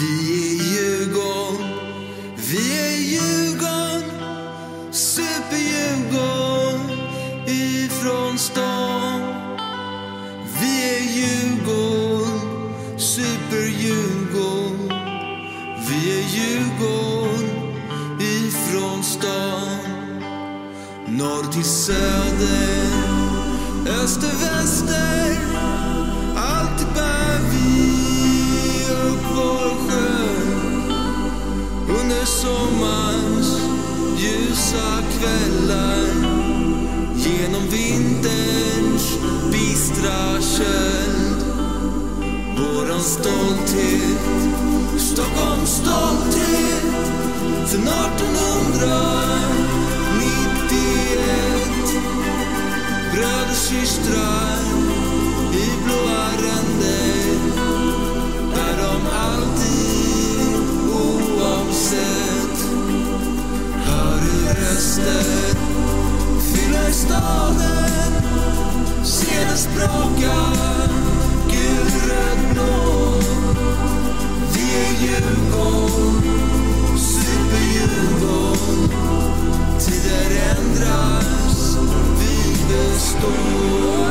Vi är Djurgården, vi är Djurgården. Super-Djurgården ifrån stan. Vi är Djurgården, Super-Djurgården. Vi är Djurgården ifrån stan. Norr till söder, öster, väster. Kvällar genom vinterns bistra köld. Våran stolthet, Stockholms stolthet för fyller staden ser den spraka gul, röd, blå Vi är Djurgården, superdjurgården. Tider ändras, vi består.